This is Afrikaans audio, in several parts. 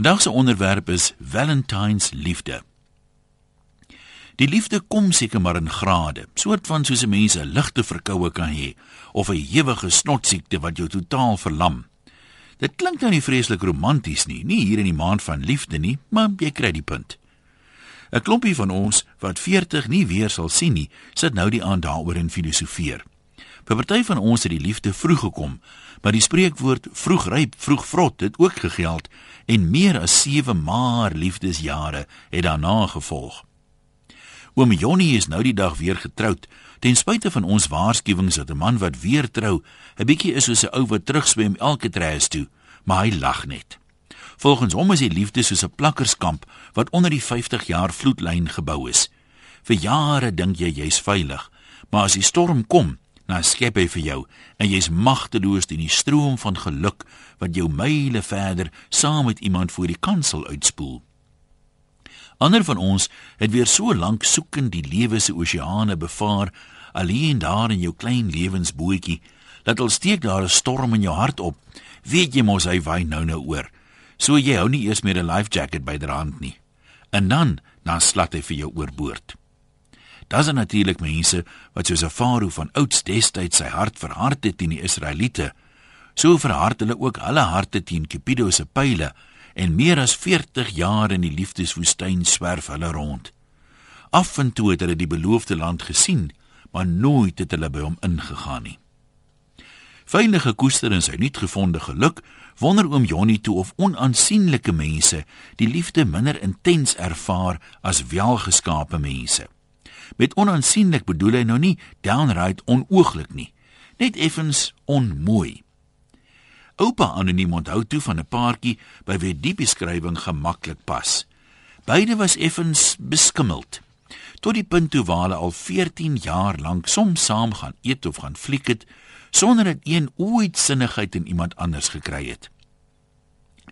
Vandag se onderwerp is Valentine's liefde. Die liefde kom seker maar in grade, soort van soos 'n mens 'n ligte verkoue kan hê of 'n ewige snotsiekte wat jou totaal verlam. Dit klink nou nie vreeslik romanties nie, nie hier in die maand van liefde nie, maar jy kry die punt. 'n Klompie van ons wat 40 nie weer sal sien nie, sit nou die aand daaroor en filosofeer. Vir party van ons het die liefde vroeg gekom, maar die spreekwoord vroeg ryp, vroeg vrot het ook gegeld en meer as 7 maar liefdesjare het daarna gevolg. Oom Jonnie is nou die dag weer getroud. Ten spyte van ons waarskuwings dat 'n man wat weer trou, 'n bietjie is soos 'n ou wat terugswem elke treis toe, maar hy lag net. Volgens hom is die liefde soos 'n plakkerskamp wat onder die 50 jaar vloedlyn gebou is. Vir jare dink jy jy's veilig, maar as die storm kom, dan skep hy vir jou en jy's magteloos teen die stroom van geluk wat jou myle verder saam met iemand voor die kansel uitspoel. Ander van ons het weer so lank soekend die lewe se oseane bevaar alleen daar in jou klein lewensbootjie dat al steek daar 'n storm in jou hart op weet jy mos hy waai nou nou oor. So jy hou nie eers meer 'n life jacket byderhand nie. En dan dan slat hy vir jou oorboord Daar's natuurlik mense wat soos 'n farao van ouds destyds sy hart verhard het teen die Israeliete. So verhard hulle ook hulle harte teen Cupido se pile en meer as 40 jaar in die liefdeswoestyn swerf hulle rond. Af en toe het hulle die beloofde land gesien, maar nooit het hulle by hom ingegaan nie. Veilige koester in sy nuutgevonde geluk, wonder oom Jonnie toe of onaansienlike mense die liefde minder intens ervaar as welgeskape mense. Met onaansienlik bedoel hy nou nie downright onooglik nie, net effens onmooi. Oupa anoniem onthou toe van 'n paartjie by wie die beskrywing gemaklik pas. Beide was effens beskimmeld. Tot die punt toe waar hulle al 14 jaar lank soms saam gaan eet of gaan fliek het sonder dat een ooit sinnigheid in iemand anders gekry het.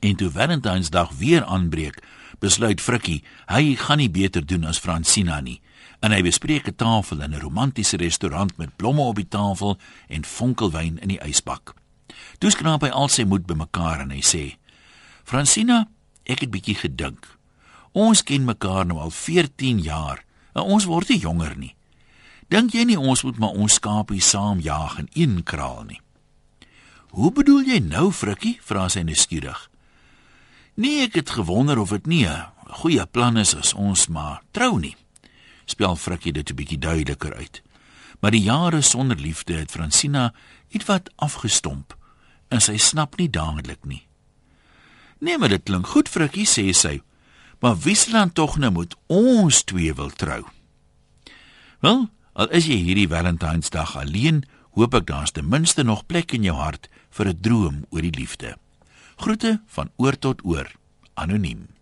En toe Valentynsdag weer aanbreek, besluit Frikkie, hy gaan nie beter doen as Francina nie en hy bespreek 'n tafel in 'n romantiese restaurant met blomme op die tafel en fonkelwyn in die ysbak. Toe skraap hy al sy moed bymekaar en hy sê: "Francina, ek het bietjie gedink. Ons ken mekaar nou al 14 jaar en ons word nie jonger nie. Dink jy nie ons moet maar ons skapie saam jag in een kraal nie?" "Hoe bedoel jy nou, Frikkie?" vra sy nuuskierig. "Nee, ek het gewonder of dit nie 'n goeie plan is as ons maar trou nie." spel Frikkie dit 'n bietjie duideliker uit. Maar die jare sonder liefde het Francina ietwat afgestomp en sy snap nie dadelik nie. Nee, maar dit klink goed Frikkie sê sy. Maar wie sal dan tog nou moet ons twee wil trou? Wel, al is jy hierdie Valentynsdag alleen, hoop ek daar's ten minste nog plek in jou hart vir 'n droom oor die liefde. Groete van oor tot oor. Anoniem.